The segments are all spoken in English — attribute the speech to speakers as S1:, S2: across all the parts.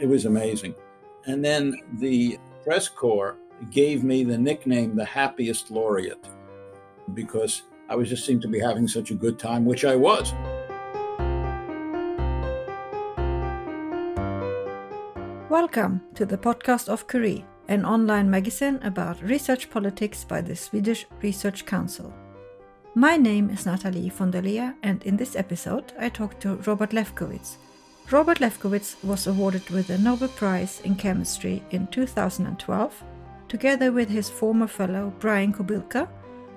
S1: It was amazing. And then the press corps gave me the nickname the happiest laureate because I was just seemed to be having such a good time, which I was.
S2: Welcome to the podcast of Curie, an online magazine about research politics by the Swedish Research Council. My name is Natalie von der Leer, and in this episode, I talk to Robert Lefkowitz. Robert Lefkowitz was awarded with the Nobel Prize in Chemistry in 2012, together with his former fellow Brian Kobilka,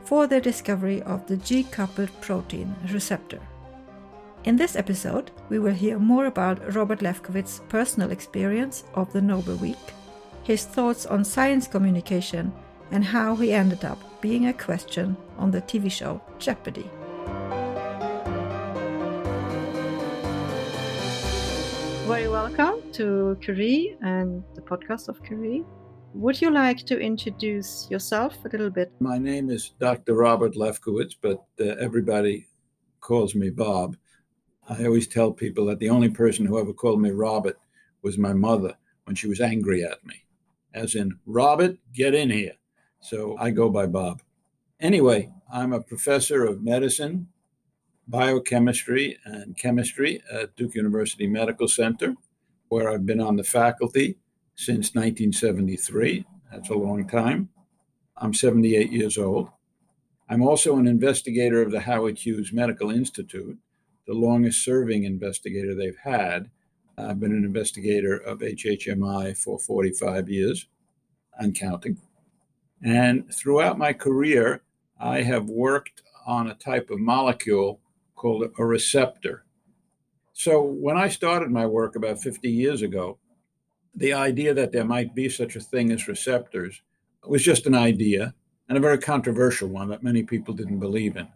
S2: for the discovery of the G coupled protein receptor. In this episode, we will hear more about Robert Lefkowitz's personal experience of the Nobel Week, his thoughts on science communication, and how he ended up being a question on the TV show Jeopardy! Very welcome to Curie and the podcast of Curie. Would you like to introduce yourself a little bit?
S1: My name is Dr. Robert Lefkowitz, but uh, everybody calls me Bob. I always tell people that the only person who ever called me Robert was my mother when she was angry at me, as in, Robert, get in here. So I go by Bob. Anyway, I'm a professor of medicine, biochemistry, and chemistry at Duke University Medical Center, where I've been on the faculty since 1973. That's a long time. I'm 78 years old. I'm also an investigator of the Howard Hughes Medical Institute, the longest serving investigator they've had. I've been an investigator of HHMI for 45 years and counting. And throughout my career, I have worked on a type of molecule called a receptor. So when I started my work about 50 years ago, the idea that there might be such a thing as receptors was just an idea and a very controversial one that many people didn't believe in.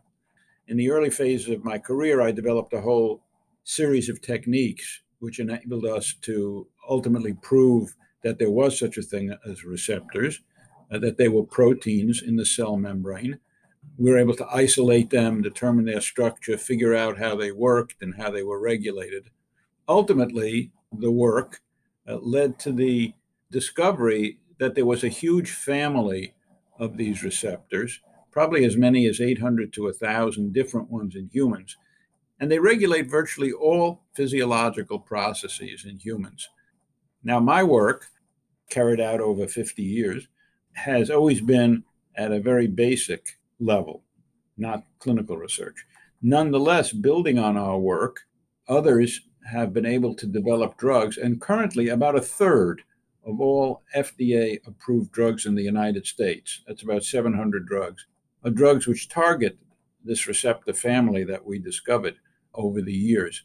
S1: In the early phases of my career, I developed a whole series of techniques which enabled us to ultimately prove that there was such a thing as receptors, uh, that they were proteins in the cell membrane. We were able to isolate them, determine their structure, figure out how they worked and how they were regulated. Ultimately, the work uh, led to the discovery that there was a huge family of these receptors, probably as many as 800 to 1,000 different ones in humans. And they regulate virtually all physiological processes in humans. Now, my work, carried out over 50 years, has always been at a very basic level, not clinical research. Nonetheless, building on our work, others have been able to develop drugs, and currently about a third of all FDA approved drugs in the United States, that's about 700 drugs, are drugs which target this receptor family that we discovered over the years.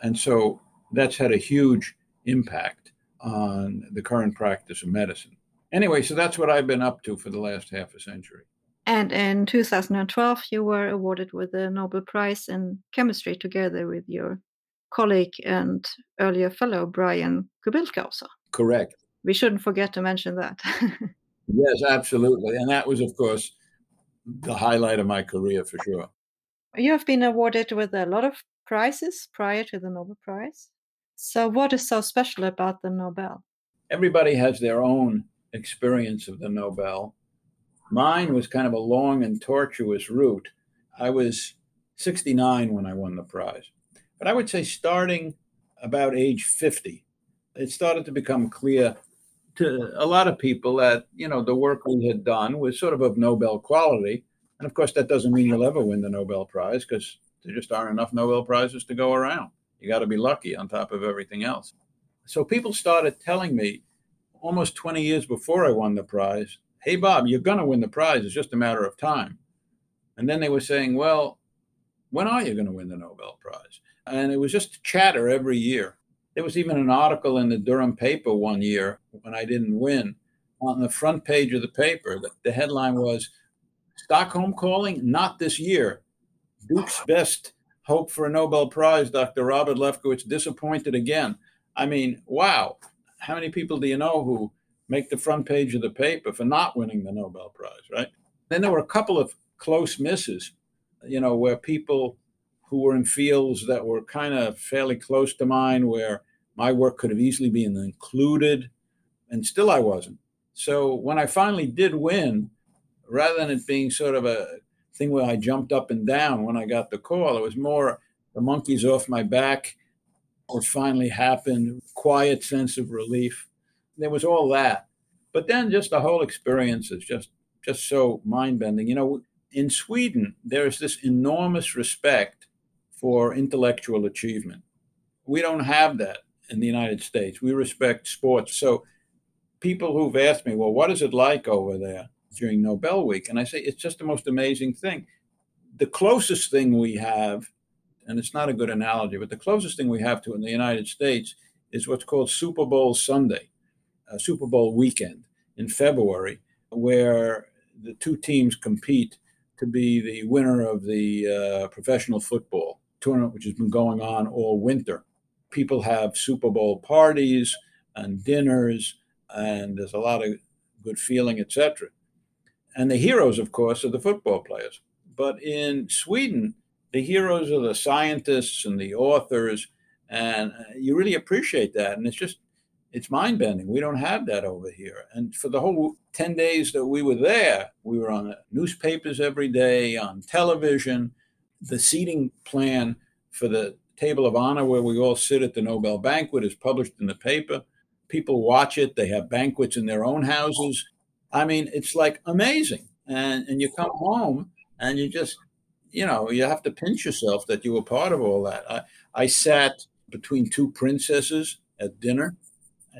S1: And so that's had a huge impact on the current practice of medicine. Anyway, so that's what I've been up to for the last half a century.
S2: And in 2012, you were awarded with the Nobel Prize in Chemistry together with your colleague and earlier fellow Brian Kobilka also.
S1: Correct.
S2: We shouldn't forget to mention that.
S1: yes, absolutely. And that was, of course, the highlight of my career for sure.
S2: You have been awarded with a lot of prizes prior to the Nobel Prize. So, what is so special about the Nobel?
S1: Everybody has their own experience of the Nobel. Mine was kind of a long and tortuous route. I was 69 when I won the prize. But I would say starting about age 50, it started to become clear to a lot of people that, you know, the work we had done was sort of of Nobel quality. And of course, that doesn't mean you'll ever win the Nobel Prize because there just aren't enough Nobel Prizes to go around. You got to be lucky on top of everything else. So people started telling me almost 20 years before I won the prize, hey, Bob, you're going to win the prize. It's just a matter of time. And then they were saying, well, when are you going to win the Nobel Prize? And it was just chatter every year. There was even an article in the Durham paper one year when I didn't win. On the front page of the paper, the, the headline was Stockholm calling? Not this year. Duke's best hope for a Nobel Prize, Dr. Robert Lefkowitz, disappointed again. I mean, wow. How many people do you know who make the front page of the paper for not winning the Nobel Prize, right? Then there were a couple of close misses, you know, where people who were in fields that were kind of fairly close to mine, where My work could have easily been included, and still I wasn't. So when I finally did win, rather than it being sort of a thing where I jumped up and down when I got the call, it was more the monkey's off my back. It finally happened, quiet sense of relief. There was all that. But then just the whole experience is just just so mind bending. You know, in Sweden, there's this enormous respect for intellectual achievement. We don't have that in the United States. We respect sports. So people who've asked me, well, what is it like over there during Nobel Week? And I say, it's just the most amazing thing. The closest thing we have, and it's not a good analogy, but the closest thing we have to in the United States is what's called Super Bowl Sunday, uh, Super Bowl weekend in February, where the two teams compete to be the winner of the uh, professional football tournament, which has been going on all winter. People have Super Bowl parties and dinners, and there's a lot of good feeling, etc. And the heroes, of course, are the football players. But in Sweden, the heroes are the scientists and the authors, and uh, you really appreciate that. And it's just it's mind bending. We don't have that over here. And for the whole 10 days that we were there, we were on newspapers every day, on television. The seating plan for the table of honor, where we all sit at the Nobel banquet, is published in the paper. People watch it. They have banquets in their own houses. I mean, it's like amazing. And, and you come home and you just, you know, you have to pinch yourself that you were part of all that. I, I sat between two princesses at dinner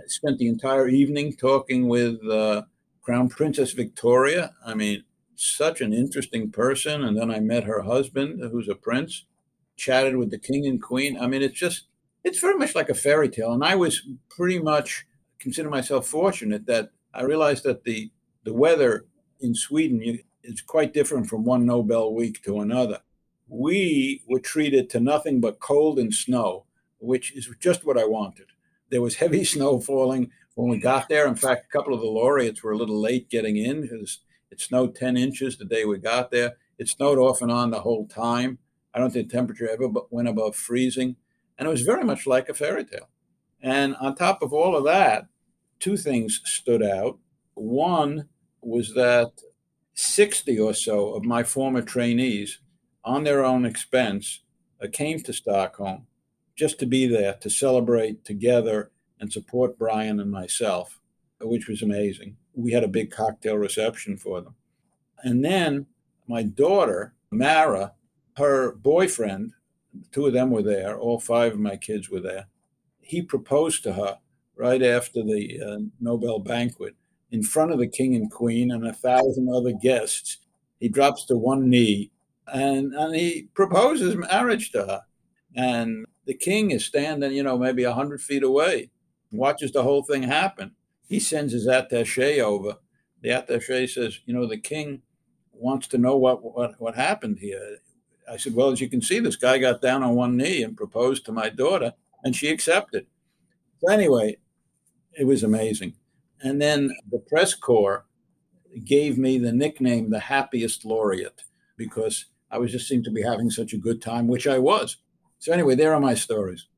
S1: spent the entire evening talking with uh, Crown Princess Victoria. I mean, such an interesting person. And then I met her husband, who's a prince, chatted with the king and queen. I mean, it's just, it's very much like a fairy tale. And I was pretty much consider myself fortunate that I realized that the, the weather in Sweden is quite different from one Nobel week to another. We were treated to nothing but cold and snow, which is just what I wanted. There was heavy snow falling when we got there. In fact, a couple of the laureates were a little late getting in because it snowed 10 inches the day we got there. It snowed off and on the whole time. I don't think the temperature ever went above freezing. And it was very much like a fairy tale. And on top of all of that, two things stood out. One was that 60 or so of my former trainees, on their own expense, uh, came to Stockholm just to be there to celebrate together and support Brian and myself, which was amazing. We had a big cocktail reception for them. And then my daughter, Mara, her boyfriend, two of them were there, all five of my kids were there. He proposed to her right after the uh, Nobel banquet in front of the king and queen and a thousand other guests. He drops to one knee and, and he proposes marriage to her. And the king is standing, you know, maybe 100 feet away, mm-hmm. watches the whole thing happen. He sends his attache over. The attache says, you know, the king wants to know what, what, what happened here. I said, well, as you can see, this guy got down on one knee and proposed to my daughter, and she accepted. So, anyway, it was amazing. And then the press corps gave me the nickname the happiest laureate because I was just seemed to be having such a good time, which I was. So anyway, there are my stories.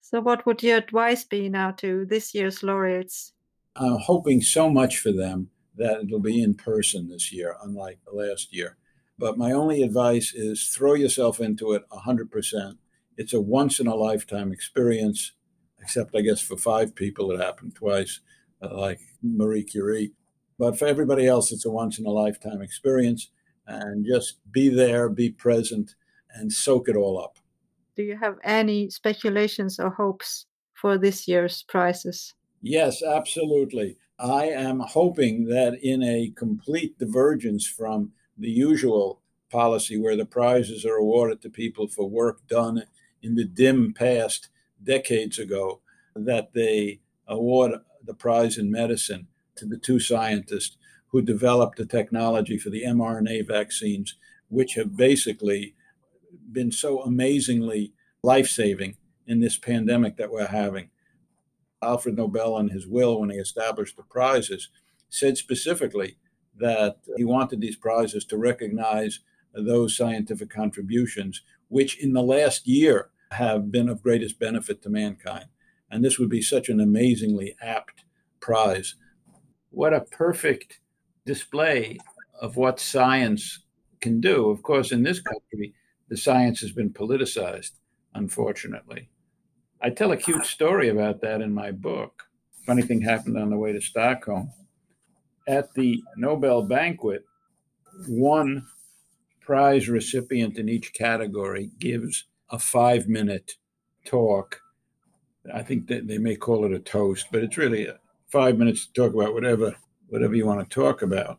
S2: So what would your advice be now to this year's laureates?
S1: I'm hoping so much for them that it'll be in person this year, unlike the last year. But my only advice is throw yourself into it 100%. It's a once in a lifetime experience, except I guess for five people it happened twice, uh, like Marie Curie. But for everybody else, it's a once in a lifetime experience. And just be there, be present, and soak it all up
S2: do you have any speculations or hopes for this year's prizes?
S1: Yes, absolutely. I am hoping that in a complete divergence from the usual policy where the prizes are awarded to people for work done in the dim past decades ago, that they award the prize in medicine to the two scientists who developed the technology for the mRNA vaccines, which have basically been so amazingly life saving in this pandemic that we're having. Alfred Nobel, in his will, when he established the prizes, said specifically that he wanted these prizes to recognize those scientific contributions, which in the last year have been of greatest benefit to mankind. And this would be such an amazingly apt prize. What a perfect display of what science can do. Of course, in this country, the science has been politicized, unfortunately. I tell a cute story about that in my book. Funny thing happened on the way to Stockholm. At the Nobel banquet, one prize recipient in each category gives a five minute talk. I think that they may call it a toast, but it's really five minutes to talk about whatever whatever you want to talk about.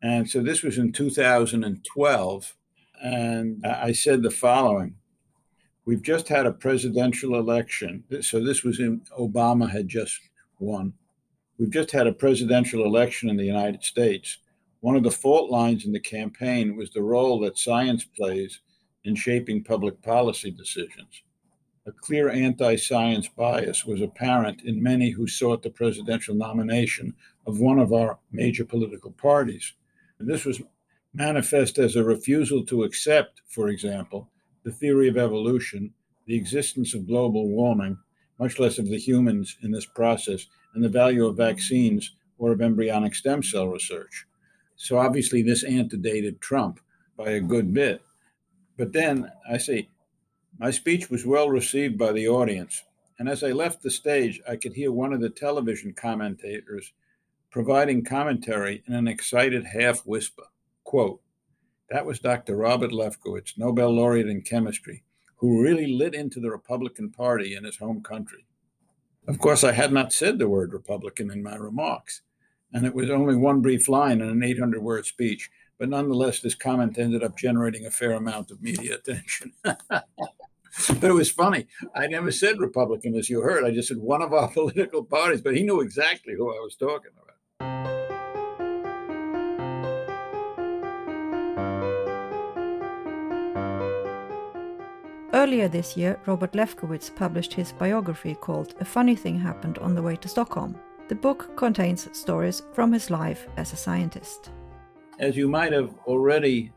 S1: And so this was in 2012, and I said the following: We've just had a presidential election. So this was in Obama had just won. We've just had a presidential election in the United States. One of the fault lines in the campaign was the role that science plays in shaping public policy decisions. A clear anti science bias was apparent in many who sought the presidential nomination of one of our major political parties. And this was manifest as a refusal to accept, for example, the theory of evolution, the existence of global warming, much less of the humans in this process, and the value of vaccines or of embryonic stem cell research. So obviously, this antedated Trump by a good bit. But then I say, my speech was well received by the audience. And as I left the stage, I could hear one of the television commentators providing commentary in an excited half whisper. Quote, that was Dr. Robert Lefkowitz, Nobel laureate in chemistry, who really lit into the Republican Party in his home country. Of course, I had not said the word Republican in my remarks and it was only one brief line in an 800 word speech. But nonetheless, this comment ended up generating a fair amount of media attention. but it was funny. I never said Republican, as you heard. I just said one of our political parties, but he knew exactly who I was talking about.
S2: Earlier this year, Robert Lefkowitz published his biography called A Funny Thing Happened on the Way to Stockholm. The book contains stories from his life as a scientist.
S1: As you might have already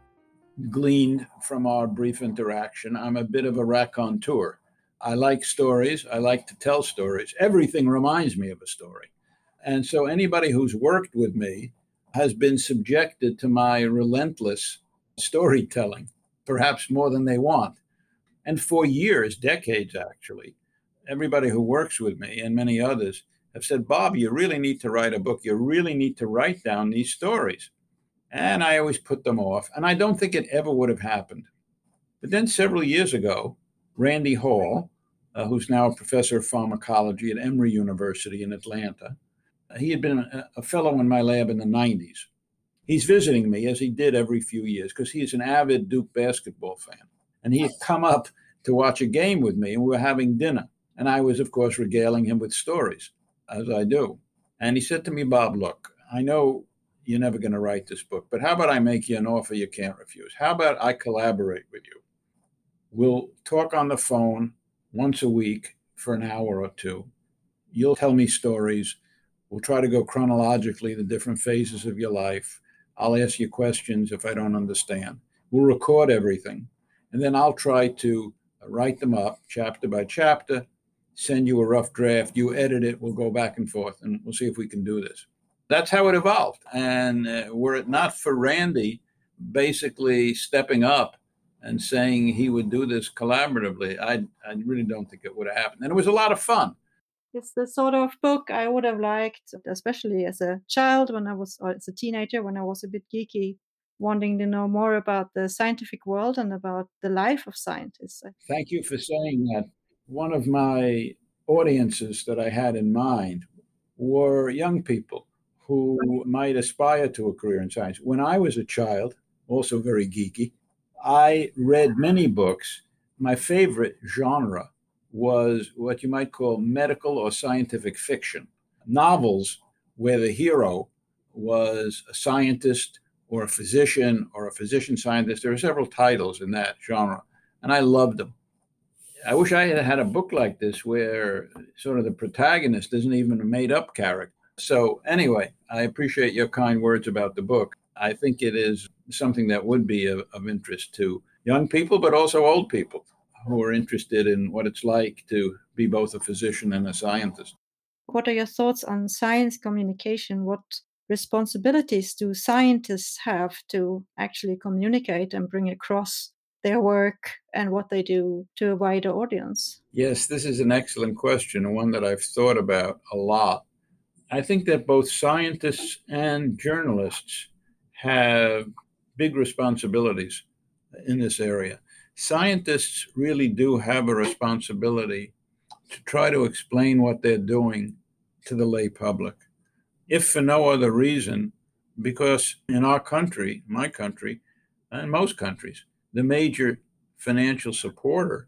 S1: gleaned from our brief interaction, I'm a bit of a raconteur. I like stories, I like to tell stories. Everything reminds me of a story. And so anybody who's worked with me has been subjected to my relentless storytelling, perhaps more than they want. And for years, decades actually, everybody who works with me and many others have said, Bob, you really need to write a book. You really need to write down these stories. And I always put them off. And I don't think it ever would have happened. But then several years ago, Randy Hall, uh, who's now a professor of pharmacology at Emory University in Atlanta, uh, he had been a, a fellow in my lab in the 90s. He's visiting me as he did every few years because he's an avid Duke basketball fan. And he had come up to watch a game with me, and we were having dinner. And I was, of course, regaling him with stories as I do. And he said to me, Bob, look, I know you're never going to write this book, but how about I make you an offer you can't refuse? How about I collaborate with you? We'll talk on the phone once a week for an hour or two. You'll tell me stories. We'll try to go chronologically the different phases of your life. I'll ask you questions if I don't understand. We'll record everything. And then I'll try to write them up chapter by chapter send you a rough draft, you edit it, we'll go back and forth, and we'll see if we can do this. That's how it evolved. And uh, were it not for Randy basically stepping up and saying he would do this collaboratively, I, I really don't think it would have happened. And it was a lot of fun.
S2: It's the sort of book I would have liked, especially as a child when I was, or as a teenager when I was a bit geeky, wanting to know more about the scientific world and about the life of scientists.
S1: Thank you for saying that one of my audiences that I had in mind were young people who might aspire to a career in science. When I was a child, also very geeky, I read many books. My favorite genre was what you might call medical or scientific fiction novels where the hero was a scientist or a physician or a physician scientist. There are several titles in that genre, and I loved them. I wish I had had a book like this where sort of the protagonist isn't even a made up character. So, anyway, I appreciate your kind words about the book. I think it is something that would be of, of interest to young people, but also old people who are interested in what it's like to be both a physician and a scientist.
S2: What are your thoughts on science communication? What responsibilities do scientists have to actually communicate and bring across their work and what they do to a wider audience?
S1: Yes, this is an excellent question, one that I've thought about a lot. I think that both scientists and journalists have big responsibilities in this area. Scientists really do have a responsibility to try to explain what they're doing to the lay public, if for no other reason, because in our country, my country, and most countries, the major financial supporter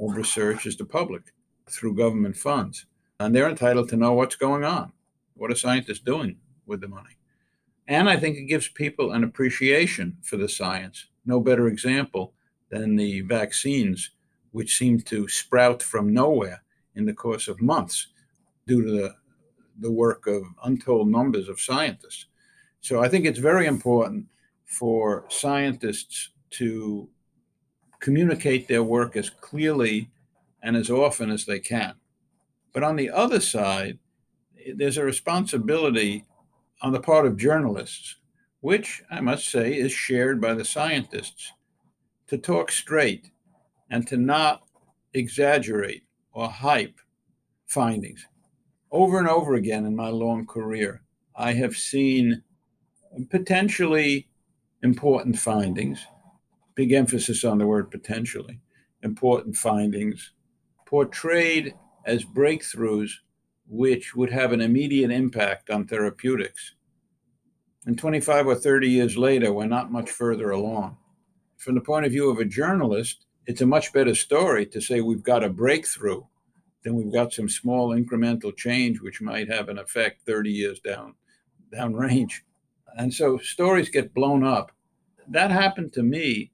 S1: of research is the public through government funds. And they're entitled to know what's going on. What are scientists doing with the money? And I think it gives people an appreciation for the science. No better example than the vaccines, which seem to sprout from nowhere in the course of months due to the, the work of untold numbers of scientists. So I think it's very important for scientists to communicate their work as clearly and as often as they can. But on the other side, there's a responsibility on the part of journalists, which I must say is shared by the scientists, to talk straight and to not exaggerate or hype findings. Over and over again in my long career, I have seen potentially important findings, big emphasis on the word potentially, important findings portrayed as breakthroughs which would have an immediate impact on therapeutics. And 25 or 30 years later, we're not much further along. From the point of view of a journalist, it's a much better story to say we've got a breakthrough than we've got some small incremental change which might have an effect 30 years down down range. And so stories get blown up. That happened to me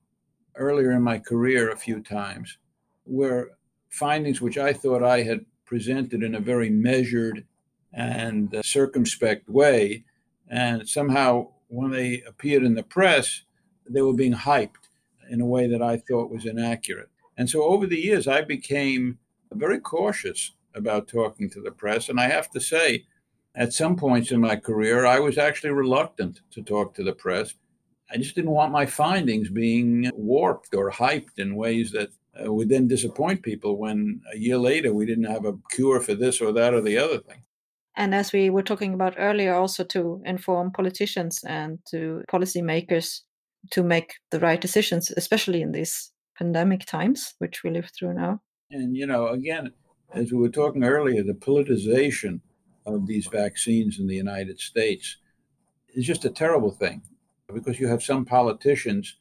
S1: earlier in my career a few times where findings which I thought I had presented in a very measured and uh, circumspect way. And somehow, when they appeared in the press, they were being hyped in a way that I thought was inaccurate. And so, over the years, I became very cautious about talking to the press. And I have to say, at some points in my career, I was actually reluctant to talk to the press. I just didn't want my findings being warped or hyped in ways that uh, would then disappoint people when a year later we didn't have a cure for this or that or the other thing.
S2: And as we were talking about earlier, also to inform politicians and to policymakers to make the right decisions, especially in these pandemic times, which we live through now.
S1: And, you know, again, as we were talking earlier, the politicization of these vaccines in the United States is just a terrible thing because you have some politicians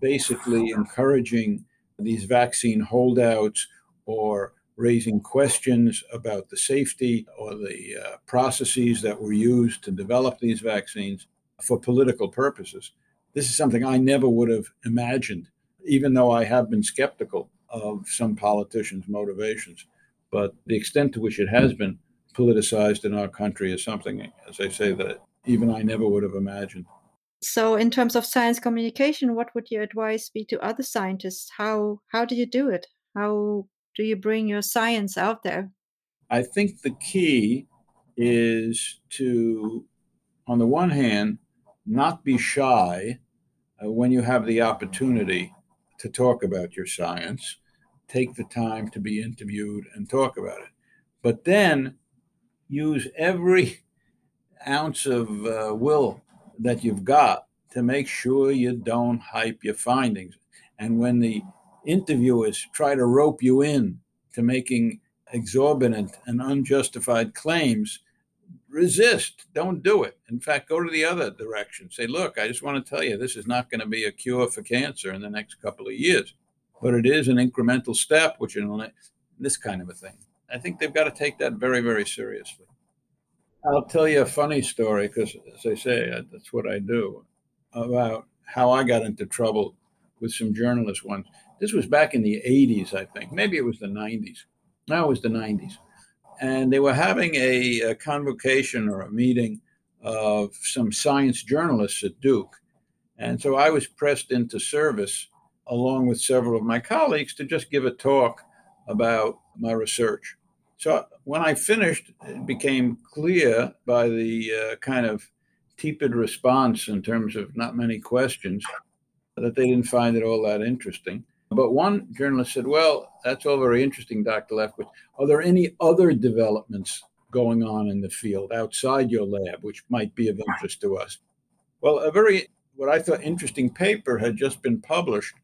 S1: basically encouraging these vaccine holdouts or raising questions about the safety or the uh, processes that were used to develop these vaccines for political purposes. This is something I never would have imagined, even though I have been skeptical of some politicians' motivations. But the extent to which it has been politicized in our country is something, as I say, that even I never would have imagined.
S2: So, in terms of science communication, what would your advice be to other scientists? How how do you do it? How do you bring your science out there?
S1: I think the key is to, on the one hand, not be shy uh, when you have the opportunity to talk about your science. Take the time to be interviewed and talk about it. But then use every ounce of uh, will that you've got to make sure you don't hype your findings. And when the interviewers try to rope you in to making exorbitant and unjustified claims, resist. Don't do it. In fact, go to the other direction. Say, look, I just want to tell you this is not going to be a cure for cancer in the next couple of years, but it is an incremental step, which is this kind of a thing. I think they've got to take that very, very seriously. I'll tell you a funny story because, as I say, that's what I do about how I got into trouble with some journalists once. This was back in the 80s, I think. Maybe it was the 90s. No, it was the 90s. And they were having a, a convocation or a meeting of some science journalists at Duke. And so I was pressed into service along with several of my colleagues, to just give a talk about my research. So when I finished, it became clear by the uh, kind of tepid response in terms of not many questions that they didn't find it all that interesting. But one journalist said, Well, that's all very interesting, Dr. Lefkowitz. Are there any other developments going on in the field outside your lab which might be of interest to us? Well, a very, what I thought interesting paper had just been published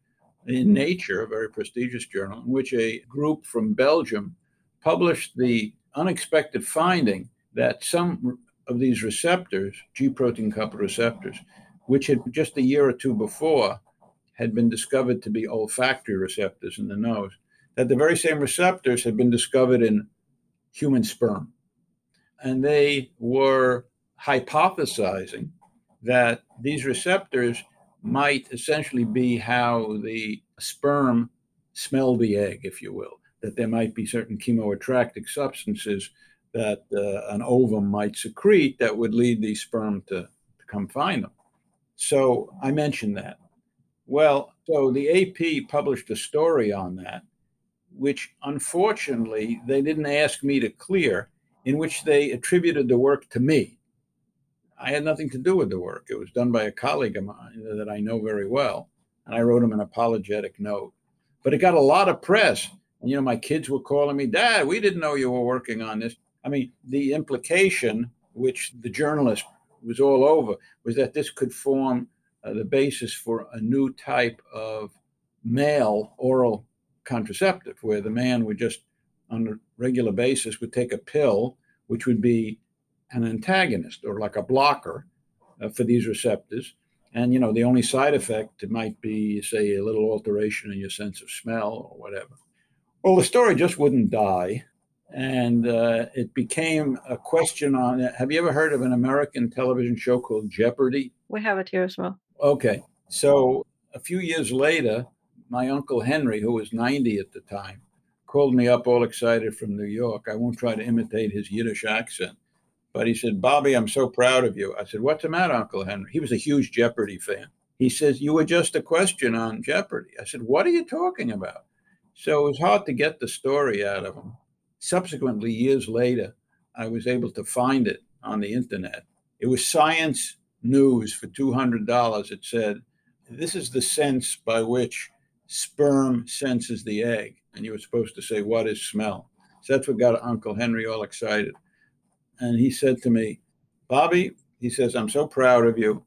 S1: in Nature, a very prestigious journal, in which a group from Belgium published the unexpected finding that some of these receptors, G protein coupled receptors, which had just a year or two before had been discovered to be olfactory receptors in the nose, that the very same receptors had been discovered in human sperm. And they were hypothesizing that these receptors might essentially be how the sperm smell the egg, if you will that there might be certain chemoattractic substances that uh, an ovum might secrete that would lead the sperm to, to come find them. So I mentioned that. Well, so the AP published a story on that, which unfortunately they didn't ask me to clear, in which they attributed the work to me. I had nothing to do with the work. It was done by a colleague of mine that I know very well, and I wrote him an apologetic note. But it got a lot of press and, you know, my kids were calling me, Dad, we didn't know you were working on this. I mean, the implication, which the journalist was all over, was that this could form uh, the basis for a new type of male oral contraceptive, where the man would just, on a regular basis, would take a pill, which would be an antagonist or like a blocker uh, for these receptors. And, you know, the only side effect it might be, say, a little alteration in your sense of smell or whatever. Well, the story just wouldn't die. And uh, it became a question on have you ever heard of an American television show called Jeopardy?
S2: We have it here as well.
S1: Okay. So a few years later, my uncle Henry, who was 90 at the time, called me up all excited from New York. I won't try to imitate his Yiddish accent. But he said, Bobby, I'm so proud of you. I said, What's the matter, Uncle Henry? He was a huge Jeopardy fan. He says, You were just a question on Jeopardy. I said, What are you talking about? So it was hard to get the story out of him. Subsequently, years later, I was able to find it on the internet. It was Science News for $200. It said, This is the sense by which sperm senses the egg. And you were supposed to say, What is smell? So that's what got Uncle Henry all excited. And he said to me, Bobby, he says, I'm so proud of you.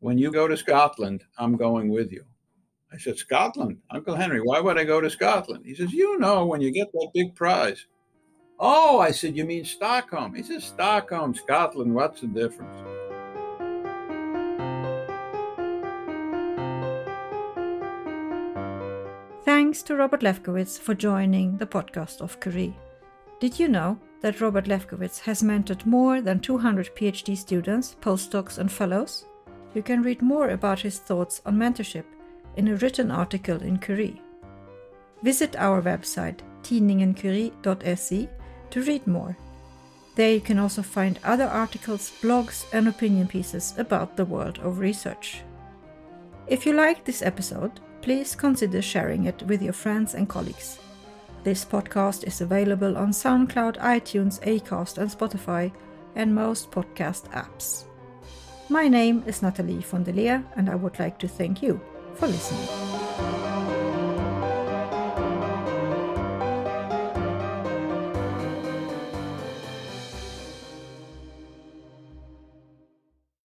S1: When you go to Scotland, I'm going with you. I said, Scotland, Uncle Henry, why would I go to Scotland? He says, You know, when you get that big prize. Oh, I said, You mean Stockholm? He says, Stockholm, Scotland, what's the difference?
S2: Thanks to Robert Lefkowitz for joining the podcast of Curie. Did you know that Robert Lefkowitz has mentored more than 200 PhD students, postdocs, and fellows? You can read more about his thoughts on mentorship in a written article in Curie. Visit our website tidningencurie.se to read more. There you can also find other articles, blogs, and opinion pieces about the world of research. If you liked this episode, please consider sharing it with your friends and colleagues. This podcast is available on SoundCloud, iTunes, Acast, and Spotify, and most podcast apps. My name is Nathalie von der Leer, and I would like to thank you for listening.